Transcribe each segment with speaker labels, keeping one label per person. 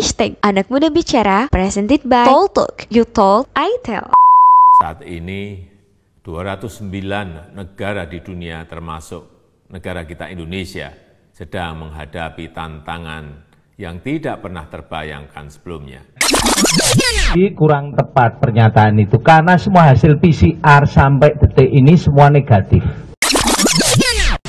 Speaker 1: Hashtag Anak Muda Bicara presented by Talk. You talk, I tell.
Speaker 2: Saat ini 209 negara di dunia termasuk negara kita Indonesia sedang menghadapi tantangan yang tidak pernah terbayangkan sebelumnya.
Speaker 3: Ini kurang tepat pernyataan itu karena semua hasil PCR sampai detik ini semua negatif.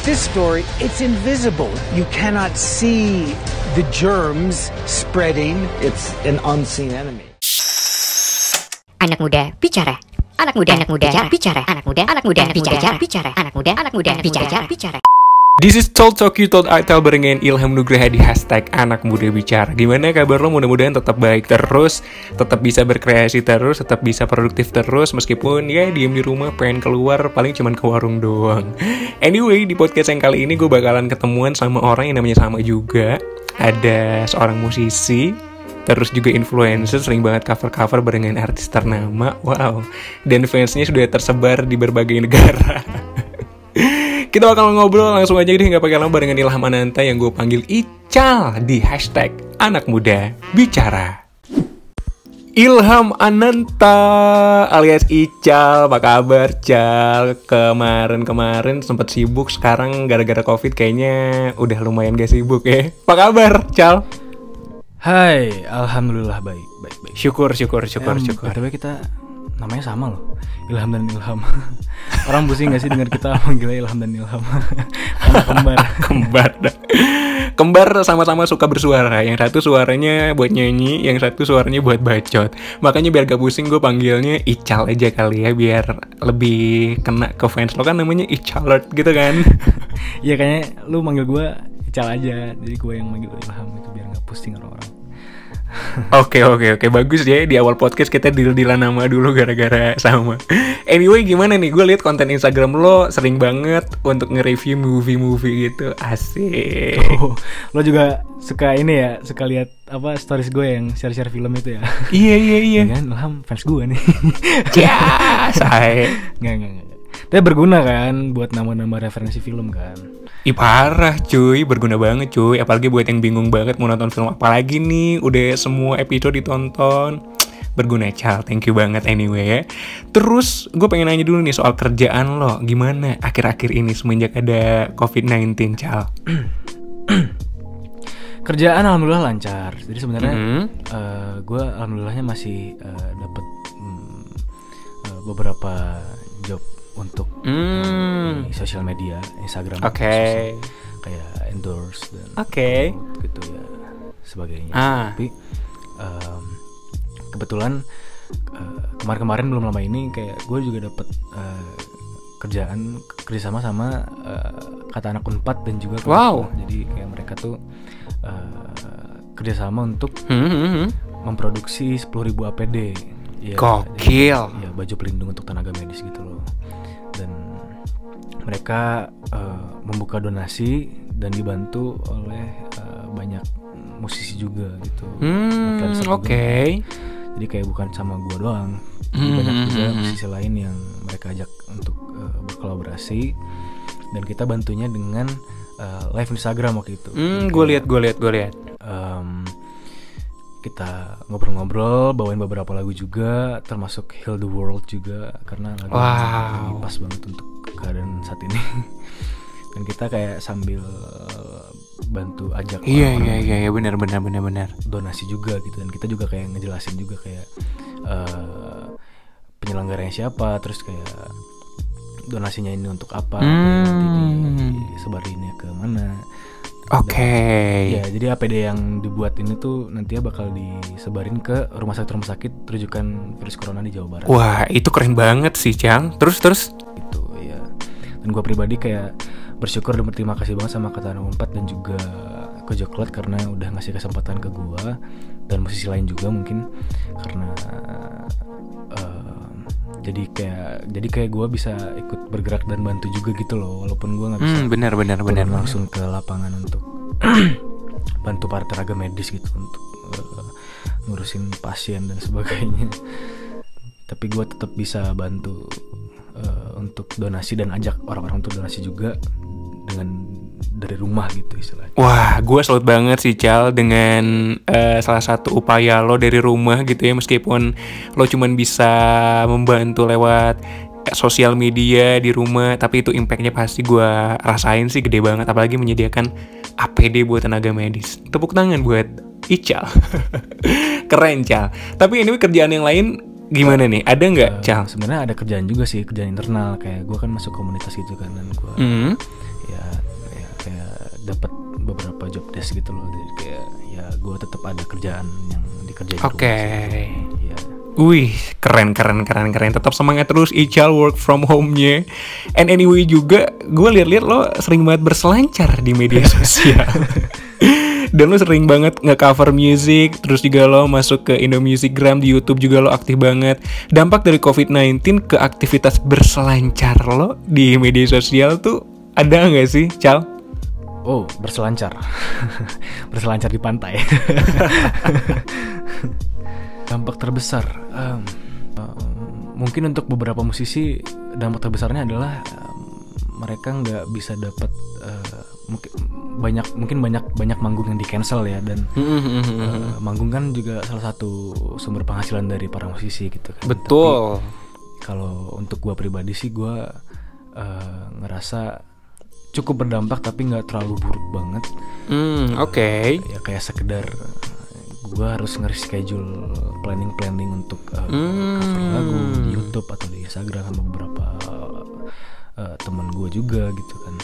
Speaker 4: This story, it's invisible. You cannot see the germs spreading. It's an unseen enemy.
Speaker 5: Anak muda bicara. Anak muda, anak muda bicara. Anak muda, anak muda bicara. Bicara. Anak muda, anak muda bicara. Bicara.
Speaker 6: This is Told Talk You Told I Tell barengan Ilham Nugraha di hashtag anak muda bicara Gimana kabar lo? Mudah-mudahan tetap baik terus Tetap bisa berkreasi terus Tetap bisa produktif terus Meskipun ya diem di rumah pengen keluar Paling cuman ke warung doang Anyway di podcast yang kali ini gue bakalan ketemuan sama orang yang namanya sama juga Ada seorang musisi Terus juga influencer sering banget cover-cover barengan artis ternama. Wow. Dan fansnya sudah tersebar di berbagai negara. Kita bakal ngobrol langsung aja deh nggak pakai lama dengan Ilham Ananta yang gue panggil Ical di hashtag anak muda bicara. Ilham Ananta alias Ical, apa kabar Cal? Kemarin-kemarin sempat sibuk, sekarang gara-gara covid kayaknya udah lumayan gak sibuk ya. Apa kabar Cal?
Speaker 7: Hai, alhamdulillah baik, baik, baik.
Speaker 6: Syukur, syukur, syukur,
Speaker 7: Em,
Speaker 6: syukur.
Speaker 7: BTW kita namanya sama loh, Ilham dan Ilham. Orang pusing gak sih dengar kita manggilnya Ilham dan Ilham? Anak kembar.
Speaker 6: Kembar. Kembar sama-sama suka bersuara. Yang satu suaranya buat nyanyi, yang satu suaranya buat bacot. Makanya biar gak pusing gue panggilnya Ical aja kali ya, biar lebih kena ke fans lo kan namanya Icalert gitu kan.
Speaker 7: Iya kayaknya lu manggil gue Ical aja, jadi gue yang manggil Ilham itu biar nggak pusing orang-orang.
Speaker 6: Oke oke oke bagus ya di awal podcast kita deal-dealan nama dulu gara-gara sama. Anyway gimana nih gue lihat konten Instagram lo sering banget untuk nge-review movie-movie gitu asik.
Speaker 7: Oh, lo juga suka ini ya, suka lihat apa stories gue yang share-share film itu ya?
Speaker 6: Iya iya iya.
Speaker 7: Iya kan, Ilham fans gue nih.
Speaker 6: Ya saya.
Speaker 7: Nggak, nggak, nggak. Tapi berguna kan buat nama-nama referensi film kan.
Speaker 6: Ih parah cuy, berguna banget cuy Apalagi buat yang bingung banget mau nonton film apa lagi nih Udah semua episode ditonton Berguna Cal, thank you banget anyway ya Terus gue pengen nanya dulu nih soal kerjaan lo Gimana akhir-akhir ini semenjak ada COVID-19 Cal?
Speaker 7: Kerjaan alhamdulillah lancar. Jadi sebenarnya
Speaker 6: Mhm.
Speaker 7: eh, gue alhamdulillahnya masih eh, dapat mm, eh, beberapa job untuk
Speaker 6: Hmm,
Speaker 7: di sosial media, Instagram,
Speaker 6: Oke.
Speaker 7: khususnya. kayak endorse dan
Speaker 6: Oke.
Speaker 7: gitu ya sebagainya.
Speaker 6: Ah.
Speaker 7: Tapi em, kebetulan eh, kemarin-kemarin belum lama ini kayak gue juga dapat eh, kerjaan kerjasama sama eh, kata anak unpad dan juga
Speaker 6: Wow.
Speaker 7: Kemenpar. jadi kayak mereka tuh eh, kerjasama untuk
Speaker 6: Hmm, hmm, hmm.
Speaker 7: memproduksi 10.000 APD ya,
Speaker 6: Gokil.
Speaker 7: jadi, ya baju pelindung untuk tenaga medis gitu loh mereka eh, membuka donasi dan dibantu oleh eh, banyak musisi juga gitu
Speaker 6: Hmm,
Speaker 7: juga.
Speaker 6: oke.
Speaker 7: jadi kayak bukan sama gua doang Jadi
Speaker 6: Hmm,
Speaker 7: banyak
Speaker 6: hmm,
Speaker 7: juga
Speaker 6: hmm.
Speaker 7: musisi lain yang mereka ajak untuk eh, berkolaborasi dan kita bantunya dengan eh, live Instagram waktu itu
Speaker 6: Hmm, gue lihat, gue lihat, gue lihat.
Speaker 7: em, kita ngobrol-ngobrol bawain beberapa lagu juga termasuk Heal the World juga karena lagu
Speaker 6: Wow.
Speaker 7: pas banget untuk keadaan saat ini dan kita kayak sambil eh, bantu ajak
Speaker 6: Iya,
Speaker 7: orang-orang
Speaker 6: iya, iya, iya, benar, benar, benar, benar.
Speaker 7: donasi juga gitu dan kita juga kayak ngejelasin juga kayak eh penyelenggaranya siapa terus kayak donasinya ini untuk apa
Speaker 6: Hmm.
Speaker 7: di, disebarinnya ke mana
Speaker 6: Oke.
Speaker 7: ya jadi APD yang dibuat ini tuh nantinya bakal disebarin ke rumah sakit rumah sakit rujukan virus corona di Jawa Barat
Speaker 6: Wah, itu keren banget sih, Cang. Terus, terus.
Speaker 7: ya dan gue pribadi kayak bersyukur dan berterima kasih banget sama kata Unpad dan juga ke Joklat karena udah ngasih kesempatan ke gue dan musisi lain juga mungkin karena em, jadi kayak jadi kayak gue bisa ikut bergerak dan bantu juga gitu loh walaupun gue nggak bisa
Speaker 6: Hmm, benar, benar.
Speaker 7: turun langsung ke lapangan untuk bantu para tenaga medis gitu untuk eh, ngurusin pasien dan sebagainya tapi gue tetap bisa bantu eh, untuk donasi dan ajak orang-orang untuk donasi juga dengan dari rumah gitu istilahnya.
Speaker 6: Wah, gue salut banget sih Cal dengan eh, salah satu upaya lo dari rumah gitu ya. Meskipun lo cuman bisa membantu lewat eh, sosial media di rumah tapi itu impactnya pasti gue rasain sih gede banget. Apalagi menyediakan APD buat tenaga medis. Tepuk tangan buat Ical. Keren Cal. Tapi ini kerjaan yang lain gimana nih ada nggak
Speaker 7: Eh,
Speaker 6: Cal
Speaker 7: Sebenarnya ada kerjaan juga sih kerjaan internal kayak gue kan masuk komunitas gitu kan dan gue
Speaker 6: Hmm.
Speaker 7: ya, ya kayak dapat beberapa job desk gitu loh jadi kayak ya gue tetap ada kerjaan yang dikerjain
Speaker 6: Oke.
Speaker 7: sih. ya
Speaker 6: Wih, keren, keren, keren, keren. Tetap semangat terus Ical work from home-nya. And anyway juga, gue liat-liat lo sering banget berselancar di media sosial. Dan lo sering banget nge-cover music, terus juga lo masuk ke Indo Music Gram di YouTube juga lo aktif banget. Dampak dari COVID-19 ke aktivitas berselancar lo di media sosial tuh ada nggak sih, Cal?
Speaker 7: oh berselancar berselancar di pantai dampak terbesar em, em, mungkin untuk beberapa musisi dampak terbesarnya adalah mereka nggak bisa dapat eh, mungkin banyak mungkin banyak banyak manggung yang di cancel ya dan eh, manggung kan juga salah satu sumber penghasilan dari para musisi gitu kan
Speaker 6: Betul.
Speaker 7: Kalau untuk gua pribadi sih gua eh, ngerasa cukup berdampak tapi nggak terlalu buruk banget
Speaker 6: Hmm, oke.
Speaker 7: ya kayak sekedar gue harus nge-schedule planning-planning untuk uh,
Speaker 6: Hmm.
Speaker 7: cover lagu di YouTube atau di Instagram sama beberapa uh, teman gue juga gitu kan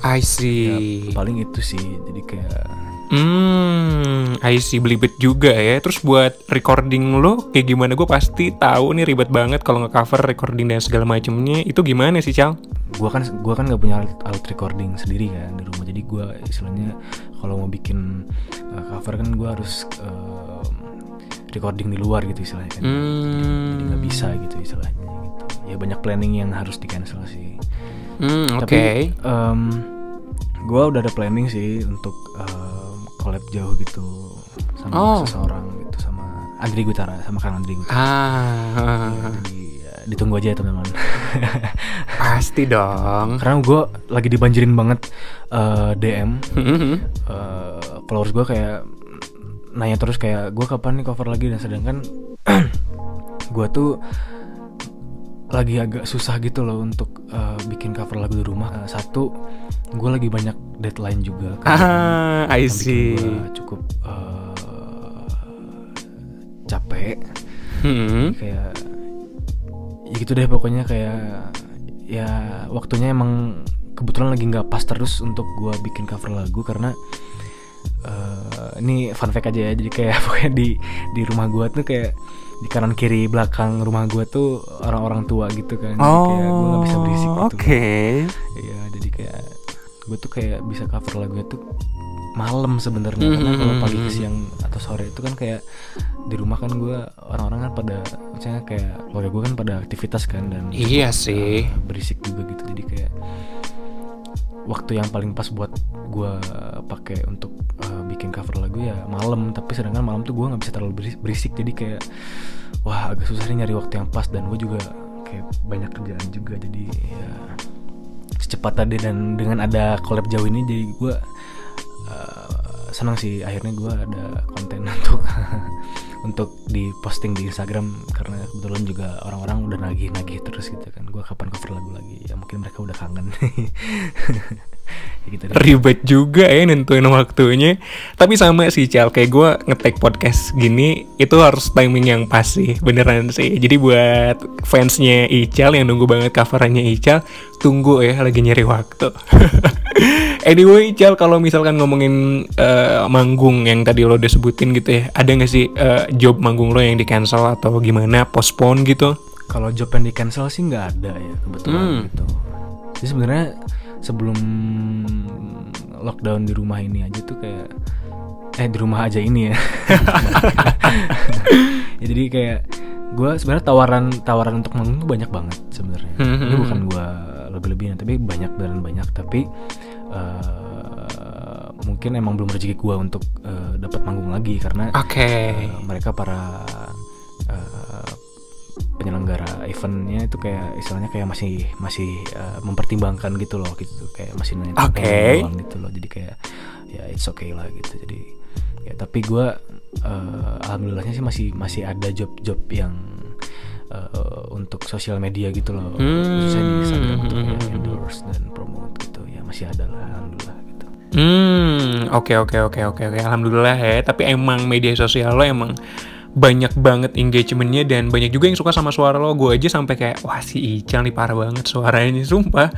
Speaker 6: I
Speaker 7: ya,
Speaker 6: see.
Speaker 7: paling itu sih jadi kayak
Speaker 6: Hmm, I see belibet juga ya. Terus buat recording lo kayak gimana? Gue pasti tahu nih ribet banget kalau nge-cover recording dan segala macemnya. Itu gimana sih, Cal?
Speaker 7: gue kan gua kan nggak punya alat, alat recording sendiri kan di rumah jadi gue istilahnya kalau mau bikin uh, cover kan gue harus uh, recording di luar gitu istilahnya kan jadi nggak bisa gitu istilahnya ya banyak planning yang harus di cancel sih
Speaker 6: Hmm, oke.
Speaker 7: Tapi gue udah ada planning sih untuk em, collab jauh gitu sama
Speaker 6: Oh.
Speaker 7: seseorang gitu sama Andri Gutara sama Kang Andri Gutara.
Speaker 6: Ah,
Speaker 7: Jadi ya, ditunggu aja ya teman-teman.
Speaker 6: pasti dong.
Speaker 7: Karena gue lagi dibanjirin banget eh, DM
Speaker 6: Hmm,
Speaker 7: eh, followers gue kayak nanya terus kayak gue kapan nih cover lagi dan sedangkan gue tuh lagi agak susah gitu loh untuk eh, bikin cover lagu di rumah. Eh, satu, gue lagi banyak deadline juga.
Speaker 6: Ah, I see.
Speaker 7: gua cukup eh, capek.
Speaker 6: Hmm.
Speaker 7: Kayak ya gitu deh pokoknya kayak ya waktunya emang kebetulan lagi nggak pas terus untuk gue bikin cover lagu karena eh, ini fun fact aja ya jadi kayak pokoknya di di rumah gue tuh kayak di kanan kiri belakang rumah gue tuh orang-orang tua gitu kan. Jadi kayak gue nggak bisa berisik
Speaker 6: Oh,
Speaker 7: gitu
Speaker 6: oke.
Speaker 7: Iya, jadi kayak gue tuh kayak bisa cover lagunya tuh malam sebenarnya. Karena kalau pagi ke siang atau sore itu kan kayak di rumah kan gue orang-orang kan pada misalnya kayak keluarga gue kan pada aktivitas kan dan
Speaker 6: Iya sih.
Speaker 7: uh, berisik juga gitu. Jadi kayak waktu yang paling pas buat gue pakai untuk uh, bikin cover lagu ya malam. Tapi sedangkan malam tuh gue nggak bisa terlalu beris- berisik. Jadi kayak wah agak susah nih nyari waktu yang pas. Dan gue juga kayak banyak kerjaan juga. Jadi ya secepat tadi dan dengan ada collab jauh ini jadi gue uh, senang sih. Akhirnya gue ada konten untuk untuk di posting di Instagram karena kebetulan juga orang-orang udah nagih-nagih terus gitu kan. Gue kapan cover lagu lagi? Ya mungkin mereka udah kangen gitu deh.
Speaker 6: Ribet juga ya nentuin waktunya. Tapi sama sih Cal Kayak gue ngetek podcast gini Itu harus timing yang pas sih. Beneran sih. Jadi buat fansnya Ical Yang nunggu banget coverannya Ical Tunggu ya lagi nyari waktu. Anyway Ical Kalau misalkan ngomongin eh, manggung Yang tadi lo udah sebutin gitu ya Ada gak sih eh, job manggung lo yang di cancel Atau gimana Postpone gitu?
Speaker 7: Kalau job yang di cancel sih nggak ada ya kebetulan
Speaker 6: Hmm.
Speaker 7: gitu jadi sebenarnya sebelum lockdown di rumah ini aja tuh kayak eh di rumah aja ini ya. Ya jadi kayak gue sebenarnya tawaran tawaran untuk manggung tuh banyak banget sebenarnya.
Speaker 6: Hmm,
Speaker 7: ini
Speaker 6: hmm,
Speaker 7: bukan gue lebih-lebihin tapi banyak dan banyak. Tapi eh, mungkin emang belum rezeki gue untuk eh, dapat manggung lagi karena
Speaker 6: Oke.
Speaker 7: eh, mereka para eh, penyelenggara eventnya itu kayak istilahnya kayak masih masih uh, mempertimbangkan gitu loh gitu kayak masih nanya
Speaker 6: Oke.
Speaker 7: gitu loh jadi kayak ya it's okay lah gitu jadi ya tapi gue uh, alhamdulillahnya sih masih masih ada job-job yang uh, untuk sosial media gitu loh
Speaker 6: Hmm.
Speaker 7: khususnya di Instagram untuk kayak endorse dan promote gitu ya masih ada lah alhamdulillah gitu
Speaker 6: Hmm, oke oke oke oke oke. Alhamdulillah ya. Tapi emang media sosial lo emang banyak banget engagementnya dan banyak juga yang suka sama suara lo. Gue aja sampai kayak wah si Ical nih parah banget suaranya, sumpah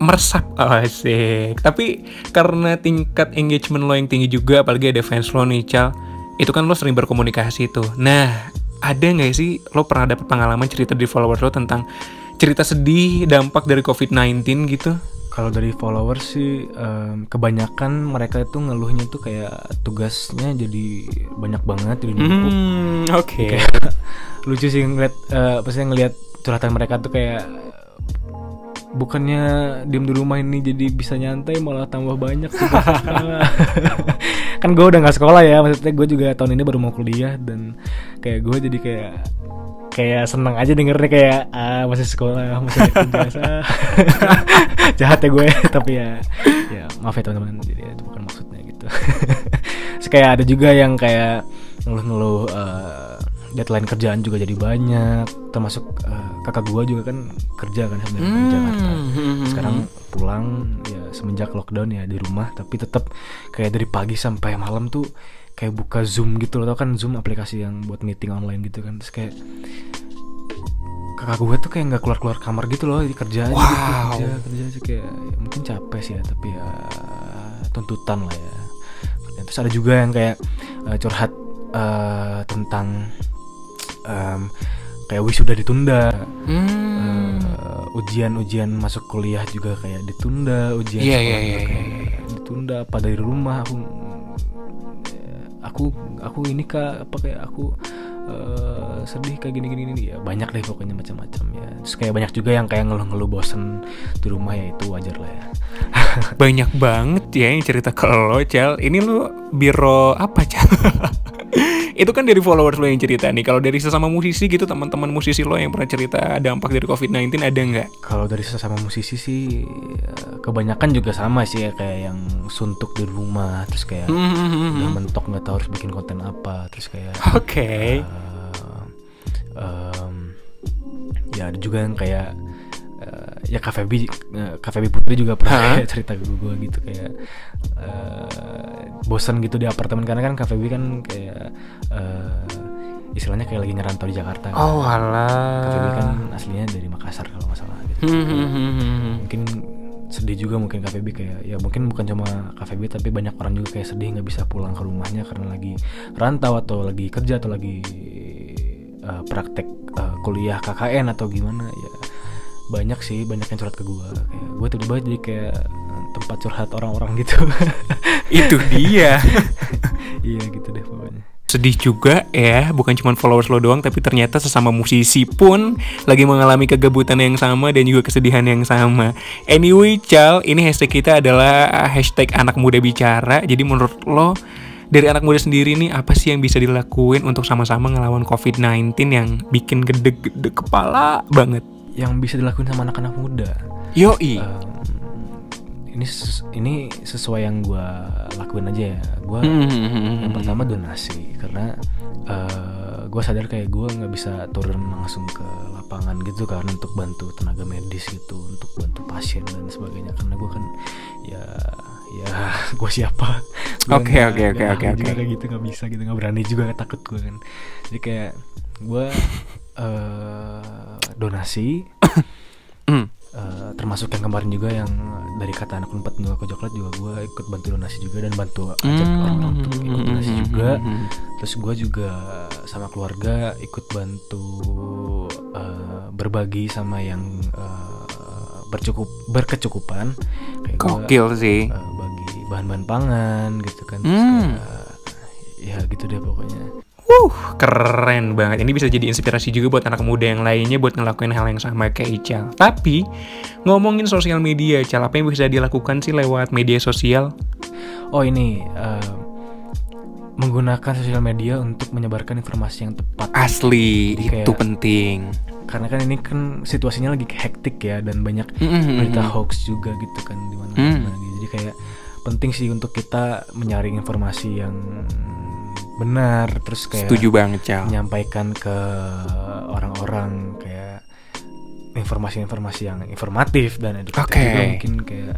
Speaker 6: meresap asik. Tapi karena tingkat engagement lo yang tinggi juga, apalagi ada fans lo nih Ical, itu kan lo sering berkomunikasi tuh. Nah, ada nggak sih lo pernah dapet pengalaman cerita di followers lo tentang cerita sedih dampak dari COVID-19 gitu?
Speaker 7: Kalau dari followers sih em, kebanyakan mereka itu ngeluhnya tuh kayak tugasnya jadi banyak banget jadi numpuk.
Speaker 6: Hmm, oke.
Speaker 7: Kayak lucu sih ngeliat eh, apa sih ngeliat curhatan mereka tuh kayak bukannya diem di rumah ini jadi bisa nyantai malah tambah banyak kan gue udah nggak sekolah ya maksudnya gue juga tahun ini baru mau kuliah dan kayak gue jadi kayak kayak seneng aja dengernya kayak ah masih sekolah masih tugas ah. jahat ya gue tapi ya ya maaf ya teman-teman. Jadi itu bukan maksudnya gitu. Kayak ada juga yang kayak ngeluh-ngeluh eh, deadline kerjaan juga jadi banyak. Termasuk eh, kakak gue juga kan kerja kan sebenarnya di Jakarta. sekarang pulang ya semenjak lockdown ya di rumah tapi tetap kayak dari pagi sampai malam tuh kayak buka zoom gitu loh. Tau kan zoom aplikasi yang buat meeting online gitu kan. Terus kayak kakak gue tuh kayak nggak keluar keluar kamar gitu loh jadi kerja aja gitu,
Speaker 6: Wow.
Speaker 7: kerja kerja aja. Kayak ya mungkin capek sih ya tapi ya tuntutan lah ya. Terus ada juga yang kayak eh, curhat eh, tentang em, kayak wisuda ditunda
Speaker 6: Hmm.
Speaker 7: Eh, ujian-ujian masuk kuliah juga kayak ditunda ujian
Speaker 6: Iya, iya,
Speaker 7: juga
Speaker 6: iya,
Speaker 7: kayak
Speaker 6: iya,
Speaker 7: ditunda apa dari rumah aku aku aku ini kak apa kayak aku eh, sedih kayak gini gini gini ya banyak deh pokoknya macam-macam ya terus kayak banyak juga yang kayak ngeluh-ngeluh bosen di rumah ya itu wajar lah ya
Speaker 6: Banyak banget ya yang cerita ke lo, Cal. Ini lo biro apa, Cal? itu kan dari followers lo yang cerita nih. Kalau dari sesama musisi gitu, teman-teman musisi lo yang pernah cerita dampak dari COVID-19 ada nggak?
Speaker 7: kalau dari sesama musisi sih eh, kebanyakan juga sama sih ya kayak yang suntuk di rumah terus kayak
Speaker 6: Hmm.
Speaker 7: udah mentok nggak tahu harus bikin konten apa terus kayak
Speaker 6: Oke.
Speaker 7: eh, em, ya ada juga yang kayak ya Feby eh, Kak Feby Putri juga pernah kayak cerita ke gue gitu kayak eh, bosan gitu di apartemen. Karena kan Feby kan kayak eh, istilahnya kayak lagi nyerantau di Jakarta kan.
Speaker 6: Oh
Speaker 7: kan
Speaker 6: alah.
Speaker 7: aslinya dari Makassar kalau nggak salah gitu.
Speaker 6: Hmm, hmm, hmm,
Speaker 7: mungkin sedih juga mungkin KVB kayak ya mungkin bukan cuma KVB tapi banyak orang juga kayak sedih nggak bisa pulang ke rumahnya karena lagi rantau atau lagi kerja atau lagi eh, praktek eh, kuliah KKN atau gimana ya banyak sih banyak yang curhat ke gue kayak gue tiba-tiba jadi kayak tempat curhat orang-orang gitu
Speaker 6: Itu dia.
Speaker 7: iya gitu deh pokoknya
Speaker 6: Sedih juga ya, bukan cuma followers lo doang, tapi ternyata sesama musisi pun lagi mengalami kegabutan yang sama dan juga kesedihan yang sama. Anyway, Cal, ini hashtag kita adalah hashtag anak muda bicara. Jadi menurut lo, dari anak muda sendiri nih, apa sih yang bisa dilakuin untuk sama-sama ngelawan COVID-19 yang bikin gede-gede kepala banget?
Speaker 7: Yang bisa dilakuin sama anak-anak muda
Speaker 6: Yoi.
Speaker 7: Em, ini ses- ini sesuai yang gue lakuin aja ya gue
Speaker 6: Hmm.
Speaker 7: yang pertama donasi karena gue sadar kayak gue nggak bisa turun langsung ke lapangan gitu kan untuk bantu tenaga medis gitu untuk bantu pasien dan sebagainya karena gue kan ya ya gue siapa
Speaker 6: Oke, oke, oke, oke, oke.
Speaker 7: kayak gitu nggak bisa gitu nggak berani juga takut gue kan jadi kayak gue eh, donasi
Speaker 6: Hmm.
Speaker 7: Eh, termasuk yang kemarin juga yang dari kata anak empat juga ke coklat juga gue ikut bantu donasi juga dan bantu ajak
Speaker 6: Hmm.
Speaker 7: orang-orang untuk ikut donasi juga terus gue juga sama keluarga ikut bantu eh, berbagi sama yang eh, bercukup berkecukupan kayak gua,
Speaker 6: sih.
Speaker 7: eh, bagi bahan-bahan pangan gitu kan terus
Speaker 6: Hmm.
Speaker 7: kayak, ya gitu deh pokoknya
Speaker 6: Wuh, keren banget. Ini bisa jadi inspirasi juga buat anak muda yang lainnya buat ngelakuin hal yang sama kayak Ical. Tapi, ngomongin sosial media, Ical, apa yang bisa dilakukan sih lewat media sosial?
Speaker 7: Oh ini eh, menggunakan sosial media untuk menyebarkan informasi yang tepat
Speaker 6: Asli,
Speaker 7: Jadi
Speaker 6: itu
Speaker 7: kayak-
Speaker 6: penting.
Speaker 7: karena kan ini kan situasinya lagi hektik ya dan banyak
Speaker 6: Mm-mm.
Speaker 7: berita hoax juga gitu kan di mana
Speaker 6: Mm.
Speaker 7: jadi kayak penting sih untuk kita menyaring informasi yang benar terus kayak
Speaker 6: Setuju banget, Cal.
Speaker 7: menyampaikan ke orang-orang kayak informasi-informasi yang informatif dan edukatif
Speaker 6: Oke.
Speaker 7: juga mungkin kayak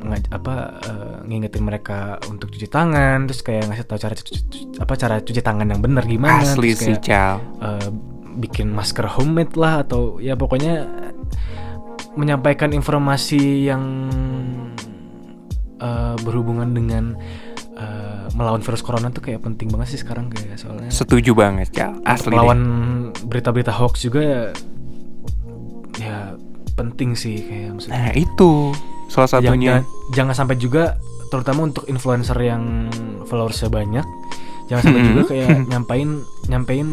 Speaker 7: ngaj- apa eh, ngingetin mereka untuk cuci tangan terus kayak ngasih tahu cara cuci, cuci- apa cara cuci tangan yang benar gimana
Speaker 6: Asli
Speaker 7: terus
Speaker 6: sih,
Speaker 7: kayak,
Speaker 6: Cal.
Speaker 7: eh, bikin masker homemade lah atau ya pokoknya menyampaikan informasi yang eh, berhubungan dengan melawan virus corona tuh kayak penting banget sih sekarang kayak soalnya
Speaker 6: Setuju banget, Cal. Asli.
Speaker 7: melawan berita-berita hoax juga ya, ya penting sih kayak maksudnya
Speaker 6: Nah, itu salah
Speaker 7: jangan,
Speaker 6: satunya.
Speaker 7: jangan, jangan sampai juga terutama untuk influencer yang followersnya banyak jangan sampai juga kayak nyampain nyampein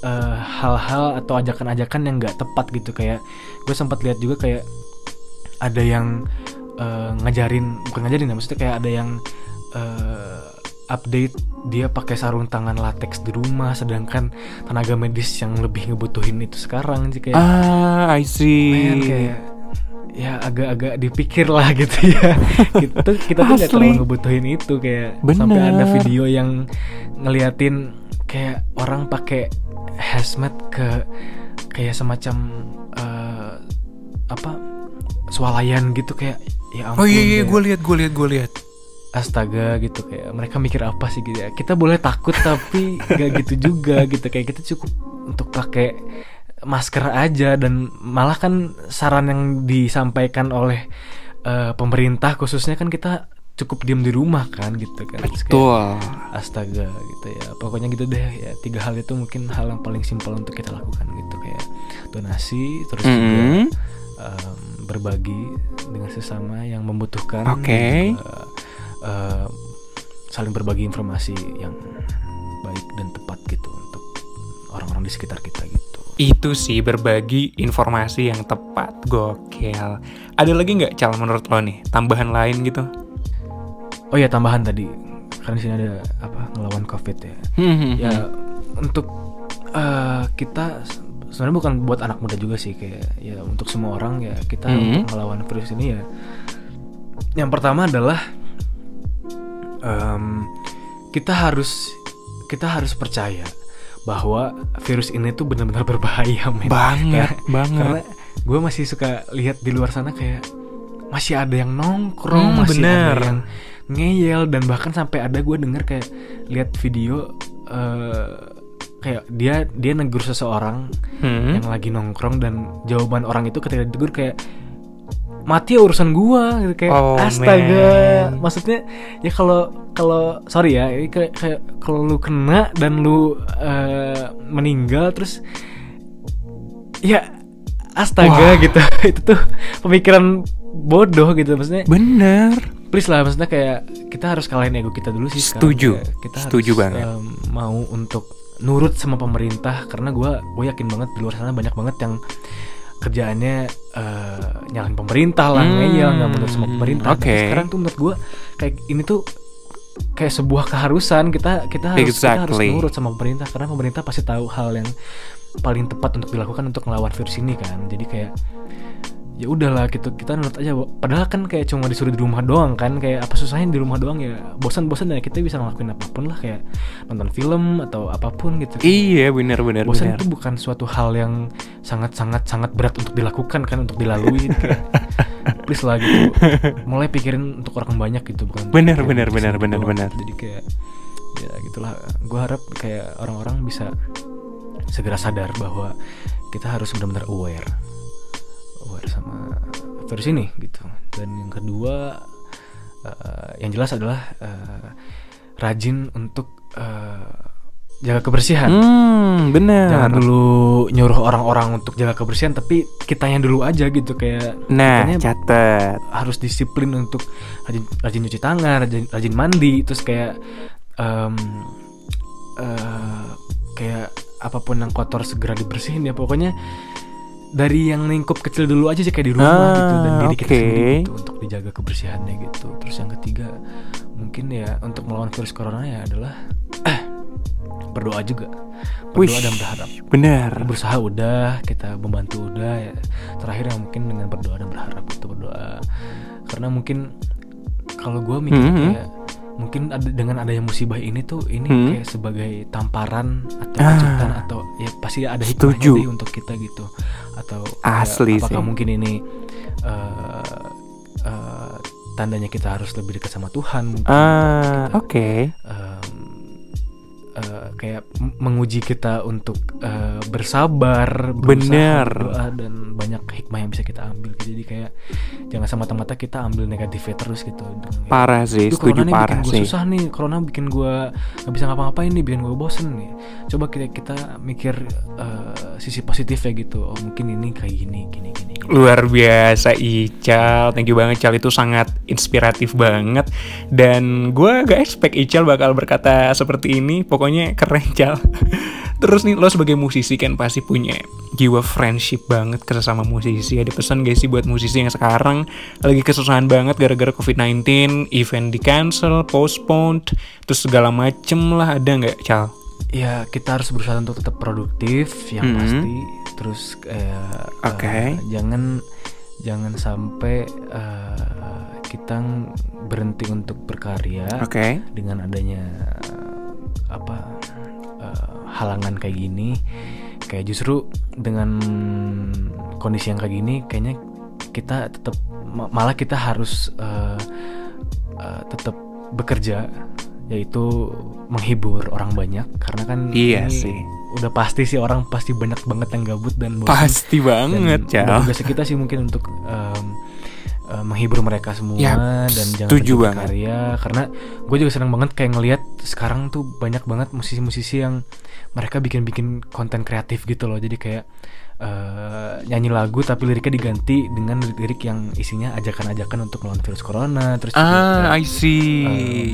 Speaker 7: eh, hal-hal atau ajakan-ajakan yang nggak tepat gitu kayak gue sempat lihat juga kayak ada yang eh, ngajarin bukan ngajarin ya maksudnya kayak ada yang eh, update dia pakai sarung tangan latex di rumah sedangkan tenaga medis yang lebih ngebutuhin itu sekarang sih kayak
Speaker 6: Ah, I see.
Speaker 7: lumayan kayak ya agak-agak dipikir lah gitu ya gitu kita tuh nggak terlalu ngebutuhin itu kayak sampai
Speaker 6: Bener.
Speaker 7: ada video yang ngeliatin kayak orang pakai hazmat ke kayak semacam eh, apa swalayan gitu kayak ya ampun
Speaker 6: Oh iya iya, gue lihat gue lihat gue lihat.
Speaker 7: Astaga gitu kayak mereka mikir apa sih gitu ya kita boleh takut tapi gak gitu juga gitu kayak kita cukup untuk pakai masker aja dan malah kan saran yang disampaikan oleh eh, pemerintah khususnya kan kita cukup diem di rumah kan gitu kan Terus kayak,
Speaker 6: Betul.
Speaker 7: astaga gitu ya pokoknya gitu deh ya tiga hal itu mungkin hal yang paling simpel untuk kita lakukan gitu kayak donasi terus juga
Speaker 6: Mm.
Speaker 7: em, berbagi dengan sesama yang membutuhkan
Speaker 6: Oke.
Speaker 7: dan juga, em, saling berbagi informasi yang baik dan tepat gitu untuk orang-orang di sekitar kita gitu.
Speaker 6: Itu sih berbagi informasi yang tepat, gokil. Ada lagi nggak cal menurut lo nih? Tambahan lain gitu?
Speaker 7: oh ya tambahan tadi. Karena di sini ada apa ngelawan covid ya.
Speaker 6: Hmm,
Speaker 7: ya untuk eh, kita se- sebenarnya bukan buat anak muda juga sih kayak ya untuk semua orang ya. Kita untuk melawan virus ini ya. Yang pertama adalah em, kita harus kita harus percaya bahwa virus ini tuh benar-benar berbahaya men.
Speaker 6: Banget,
Speaker 7: Karena-
Speaker 6: banget.
Speaker 7: karena gue masih suka lihat di luar sana kayak masih ada yang nongkrong
Speaker 6: Hmm,
Speaker 7: masih
Speaker 6: bener.
Speaker 7: ada yang ngeyel dan bahkan sampai ada gue denger kayak lihat video eh, kayak dia dia negur seseorang
Speaker 6: Hmm.
Speaker 7: yang lagi nongkrong dan jawaban orang itu ketika ditegur kayak mati ya urusan gua gitu kayak
Speaker 6: Oh,
Speaker 7: astaga
Speaker 6: man.
Speaker 7: maksudnya ya kalau kalau sorry ya ini kayak, kayak kalau lu kena dan lu eh, meninggal terus ya astaga
Speaker 6: Wah.
Speaker 7: gitu itu tuh pemikiran bodoh gitu maksudnya
Speaker 6: Bener.
Speaker 7: please lah maksudnya kayak kita harus kalahin ego kita dulu sih sekarang.
Speaker 6: Setuju.
Speaker 7: Kayak kita
Speaker 6: Setuju
Speaker 7: harus,
Speaker 6: banget.
Speaker 7: em, mau untuk nurut sama pemerintah karena gua gue yakin banget di luar sana banyak banget yang kerjaannya eh, nyalain pemerintah lah
Speaker 6: Hmm,
Speaker 7: ngeyel nggak menurut sama pemerintah.
Speaker 6: Oke.
Speaker 7: Tapi sekarang tuh menurut gua kayak ini tuh kayak sebuah keharusan. Kita kita harus kita harus
Speaker 6: Exactly.
Speaker 7: nurut sama pemerintah. Karena pemerintah pasti tahu hal yang paling tepat untuk dilakukan untuk melawan virus ini kan. Jadi kayak ya udahlah gitu kita nurut aja. Padahal kan kayak cuma disuruh di rumah doang kan kayak apa susahnya di rumah doang ya. Bosan-bosan ya kita bisa ngelakuin apa pun lah kayak nonton film atau apa pun gitu.
Speaker 6: Iya, bener bener
Speaker 7: bosan itu bukan suatu hal yang sangat sangat sangat berat untuk dilakukan kan untuk dilalui. Kayak please lah gitu. Mulai pikirin untuk orang banyak gitu bukan
Speaker 6: bener,
Speaker 7: sendiri
Speaker 6: bener,
Speaker 7: doang.
Speaker 6: bener.
Speaker 7: jadi kayak ya gitulah. Gue harap kayak orang-orang bisa segera sadar bahwa kita harus benar-benar aware aware sama virus ini gitu. Dan yang kedua eh, yang jelas adalah eh, rajin untuk eh, jaga kebersihan.
Speaker 6: Hmm, bener.
Speaker 7: jangan dulu nyuruh orang-orang untuk jaga kebersihan tapi kitanya dulu aja gitu. Kayak
Speaker 6: Nah, catet.
Speaker 7: harus disiplin untuk rajin, rajin cuci tangan rajin, rajin mandi. Terus kayak em, eh, kayak apa pun yang kotor segera dibersihin ya. Pokoknya dari yang lingkup kecil dulu aja sih kayak di rumah
Speaker 6: Ah,
Speaker 7: gitu dan diri kita
Speaker 6: oke.
Speaker 7: sendiri gitu untuk dijaga kebersihannya gitu terus yang ketiga mungkin ya untuk melawan virus corona ya adalah berdoa juga berdoa
Speaker 6: Wish,
Speaker 7: dan berharap
Speaker 6: Benar.
Speaker 7: berusaha udah kita membantu udah ya. terakhir yang mungkin dengan berdoa dan berharap itu berdoa karena mungkin kalau gue mikir
Speaker 6: Mhm.
Speaker 7: kayak mungkin ada dengan adanya musibah ini tuh ini
Speaker 6: Hmm.
Speaker 7: kayak sebagai tamparan atau
Speaker 6: Ah.
Speaker 7: kejutan atau ya pasti ada hikmahnya deh untuk kita gitu atau ya,
Speaker 6: Asli
Speaker 7: apakah
Speaker 6: sih.
Speaker 7: mungkin ini eh, eh, tandanya kita harus lebih dekat sama Tuhan mungkin
Speaker 6: Ah, oke.
Speaker 7: em, eh, kayak menguji kita untuk eh, bersabar, berdoa, dan banyak hikmah yang bisa kita ambil. Jadi kayak jangan semata-mata kita ambil negatifnya terus gitu.
Speaker 6: Parah sih,
Speaker 7: "Duh,
Speaker 6: setuju parah
Speaker 7: bikin
Speaker 6: sih.
Speaker 7: susah nih, corona bikin gue nggak bisa ngapa-ngapain nih, bikin gue bosen nih. Coba kita kita mikir eh, sisi positifnya gitu. Oh mungkin ini kayak gini, gini, gini. gini.
Speaker 6: Luar biasa Ical Thank you banget Ical Itu sangat inspiratif banget Dan gue gak expect Ical bakal berkata seperti ini Pokoknya keren Ical Terus nih lo sebagai musisi kan pasti punya jiwa friendship banget ke sesama musisi Ada pesan gak sih buat musisi yang sekarang Lagi kesusahan banget gara-gara COVID-19 Event di cancel, postponed Terus segala macem lah ada gak Cal?
Speaker 7: Ya kita harus berusaha untuk tetap produktif yang
Speaker 6: Mhm.
Speaker 7: pasti. Terus kayak
Speaker 6: Oke.
Speaker 7: eh, jangan jangan sampai eh, kita berhenti untuk berkarya
Speaker 6: Oke
Speaker 7: dengan adanya eh, apa eh, halangan kayak gini. Kayak justru dengan kondisi yang kayak gini, kayaknya kita tetap ma- malah kita harus eh, eh, tetap bekerja yaitu menghibur orang banyak karena kan
Speaker 6: Iya
Speaker 7: ini
Speaker 6: sih.
Speaker 7: udah pasti sih orang pasti banyak banget yang gabut dan bosan.
Speaker 6: Pasti banget
Speaker 7: dan udah tugas kita sih mungkin untuk em, eh, menghibur mereka semua
Speaker 6: Yap,
Speaker 7: dan jangan
Speaker 6: setuju banget.
Speaker 7: berkarya karena gue juga senang banget kayak ngelihat sekarang tuh banyak banget musisi-musisi yang mereka bikin-bikin konten kreatif gitu loh jadi kayak eh, nyanyi lagu tapi liriknya diganti dengan lirik yang isinya ajakan-ajakan untuk melawan virus corona terus juga
Speaker 6: Ah,
Speaker 7: kayak,
Speaker 6: I see.
Speaker 7: eh,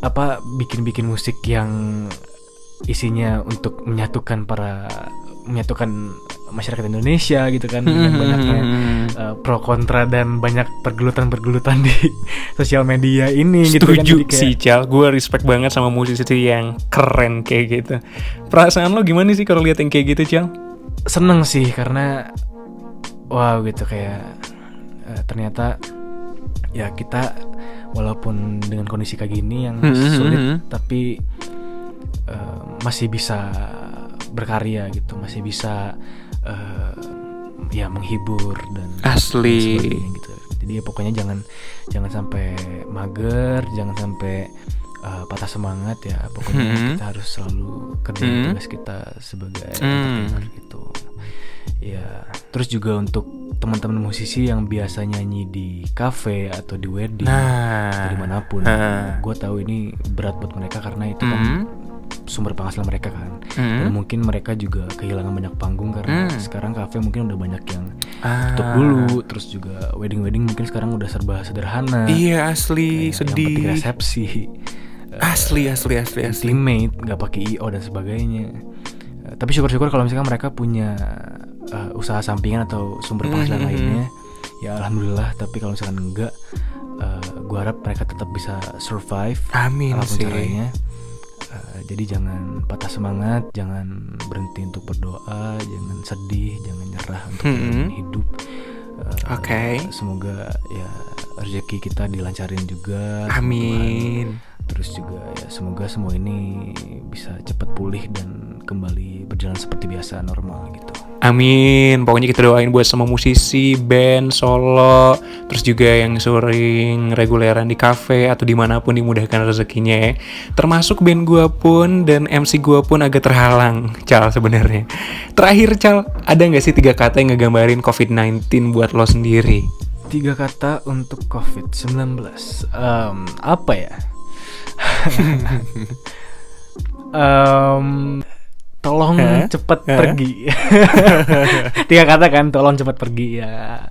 Speaker 7: apa bikin-bikin musik yang isinya untuk menyatukan para menyatukan masyarakat Indonesia gitu kan dengan banyaknya uh, pro kontra dan banyak pergelutan-pergelutan di sosial media ini gitu kan
Speaker 6: Setuju sih Cal, gue respect banget sama musisi yang keren kayak gitu. Perasaan lo gimana sih kalau lihat yang kayak gitu Cal?
Speaker 7: seneng sih karena wow gitu kayak eh, ternyata ya kita walaupun dengan kondisi kayak gini yang
Speaker 6: Hmm, hmm,
Speaker 7: sulit
Speaker 6: hmm.
Speaker 7: tapi eh, masih bisa berkarya gitu masih bisa eh, ya menghibur dan
Speaker 6: Asli.
Speaker 7: dan gitu jadi ya pokoknya jangan jangan sampai mager jangan sampai eh, patah semangat ya pokoknya
Speaker 6: Hmm.
Speaker 7: kita harus selalu kerja
Speaker 6: Hmm.
Speaker 7: tugas kita sebagai
Speaker 6: Hmm.
Speaker 7: entertainer gitu ya terus juga untuk teman-teman musisi yang biasa nyanyi di cafe atau di wedding
Speaker 6: Nah,
Speaker 7: atau di mana pun
Speaker 6: ah.
Speaker 7: gue tahu ini berat buat mereka karena itu kan
Speaker 6: Hmm.
Speaker 7: Sumber penghasilan mereka kan
Speaker 6: Hmm.
Speaker 7: dan mungkin mereka juga kehilangan banyak panggung karena
Speaker 6: Hmm.
Speaker 7: sekarang kafe mungkin udah banyak yang
Speaker 6: Ah.
Speaker 7: tutup dulu terus juga wedding wedding mungkin sekarang udah serba sederhana
Speaker 6: Iya asli,
Speaker 7: Kayak yang penting
Speaker 6: sedih.
Speaker 7: resepsi eh,
Speaker 6: Asli, asli, asli, asli.
Speaker 7: intimate nggak pakai io dan sebagainya Eh, tapi syukur-syukur kalau misalkan mereka punya eh, usaha sampingan atau sumber penghasilan
Speaker 6: Mhm.
Speaker 7: lainnya ya alhamdulillah tapi kalau misalkan enggak eh, gua harap mereka tetap bisa survive
Speaker 6: Amin sih.
Speaker 7: caranya Eh, jadi jangan patah semangat jangan berhenti untuk berdoa jangan sedih jangan nyerah untuk menjalani hidup Eh,
Speaker 6: Oke.
Speaker 7: semoga ya rezeki kita dilancarin juga
Speaker 6: Amin.
Speaker 7: Tuhan. terus juga ya semoga semua ini bisa cepat pulih dan kembali berjalan seperti biasa normal gitu
Speaker 6: Amin. Pokoknya kita doain buat semua musisi, band, solo, terus juga yang sering reguleran di cafe atau di mana pun dimudahkan rezekinya ya. Termasuk band gua pun dan MC gua pun agak terhalang, Cal sebenarnya. Terakhir, Cal, ada nggak sih tiga kata yang ngegambarin COVID-19 buat lo sendiri?
Speaker 7: Tiga kata untuk covid 19 Em, apa ya Em, tolong
Speaker 6: Hah?
Speaker 7: cepat
Speaker 6: Hah?
Speaker 7: pergi tiga kata kan tolong cepat pergi ya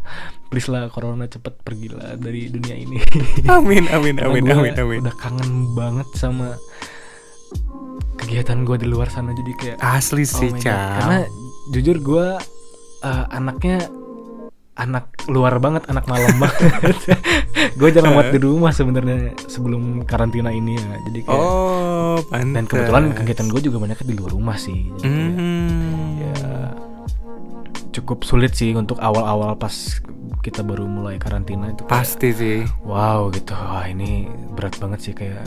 Speaker 7: please lah corona cepat pergilah dari dunia ini
Speaker 6: Amin, amin, amin, amin, amin.
Speaker 7: udah kangen banget sama kegiatan gue di luar sana jadi kayak
Speaker 6: Asli
Speaker 7: Oh
Speaker 6: sih. Cal.
Speaker 7: Karena jujur gue uh, anaknya anak luar banget, anak malam banget. gue jarang buat di rumah sebenarnya sebelum karantina ini ya. Jadi kayak
Speaker 6: Oh, pantes.
Speaker 7: dan kebetulan kegiatan gue juga banyaknya di luar rumah sih jadi kayak,
Speaker 6: Hmm.
Speaker 7: ya cukup sulit sih untuk awal-awal pas kita baru mulai karantina itu kayak,
Speaker 6: Pasti sih.
Speaker 7: wow gitu wah ini berat banget sih kayak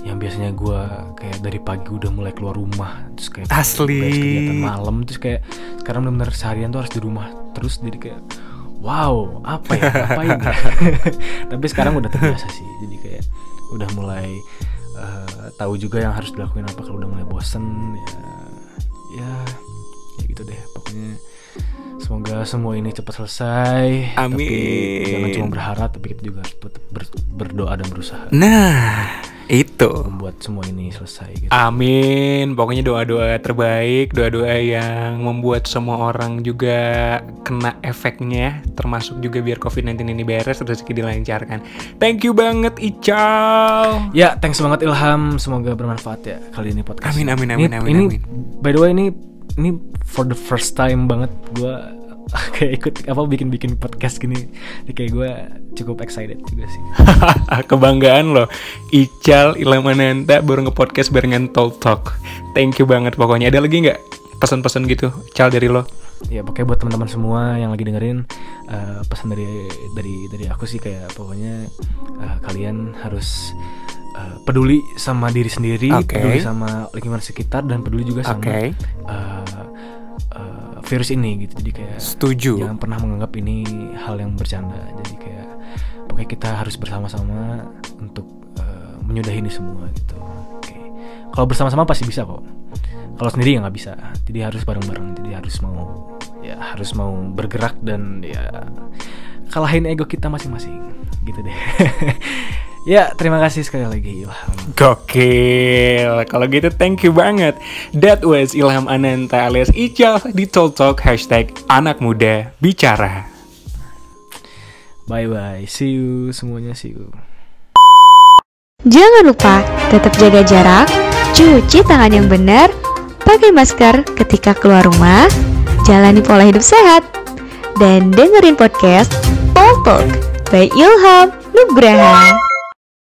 Speaker 7: yang biasanya gue kayak dari pagi udah mulai keluar rumah terus kayak
Speaker 6: Asli.
Speaker 7: kegiatan malam terus kayak sekarang benar-benar seharian tuh harus di rumah terus jadi kayak wow apa ya ngapain ya tapi sekarang udah terbiasa sih jadi kayak udah mulai eh, tahu juga yang harus dilakuin apa kalau udah mulai bosen ya ya ya gitu deh pokoknya semoga semua ini cepat selesai tapi
Speaker 6: Amin.
Speaker 7: jangan cuma berharap tapi kita juga harus tetap ber- berdoa dan berusaha
Speaker 6: Nah, itu.
Speaker 7: membuat semua ini selesai gitu
Speaker 6: Amin. Pokoknya doa-doa terbaik, doa-doa yang membuat semua orang juga kena efeknya, termasuk juga biar COVID-19 ini beres, rezeki dilancarkan. Thank you banget Ical.
Speaker 7: Ya, thanks banget Ilham. Semoga bermanfaat ya kali ini podcast.
Speaker 6: Amin, amin,
Speaker 7: Ini-
Speaker 6: amin, amin,
Speaker 7: Ini,
Speaker 6: amin.
Speaker 7: by the way ini ini for the first time banget gue kayak ikut apa bikin-bikin podcast gini. Jadi kayak gue cukup excited juga sih.
Speaker 6: Kebanggaan loh. Ical Ilamananta baru nge-podcast barengan Talk Talk. Thank you banget pokoknya. Ada lagi nggak pesan-pesan gitu, Cal dari lo?
Speaker 7: ya pokoknya buat teman-teman semua yang lagi dengerin eh, pesan dari dari dari aku sih kayak pokoknya eh, kalian harus eh, peduli sama diri sendiri,
Speaker 6: Oke.
Speaker 7: peduli sama lingkungan sekitar dan peduli juga sama
Speaker 6: Oke.
Speaker 7: eh, eh, virus ini gitu. Jadi kayak
Speaker 6: Setuju.
Speaker 7: jangan pernah menganggap ini hal yang bercanda. Jadi kayak pokoknya kita harus bersama-sama untuk eh, menyudahi ini semua gitu. Oke. Kalau bersama-sama pasti bisa kok. Kalau sendiri ya nggak bisa. Jadi harus bareng-bareng. Jadi harus mau ya harus mau bergerak dan ya kalahin ego kita masing-masing gitu deh. ya terima kasih sekali lagi Ilham.
Speaker 6: Gokil. Kalau gitu thank you banget. That was Ilham Ananta alias Ical di Talk Talk hashtag anak muda bicara.
Speaker 7: Bye bye. See you semuanya. See you.
Speaker 1: Jangan lupa tetap jaga jarak, cuci tangan yang benar, pakai masker ketika keluar rumah, jalani pola hidup sehat, dan dengerin podcast Talk Talk by Ilham Nugraha.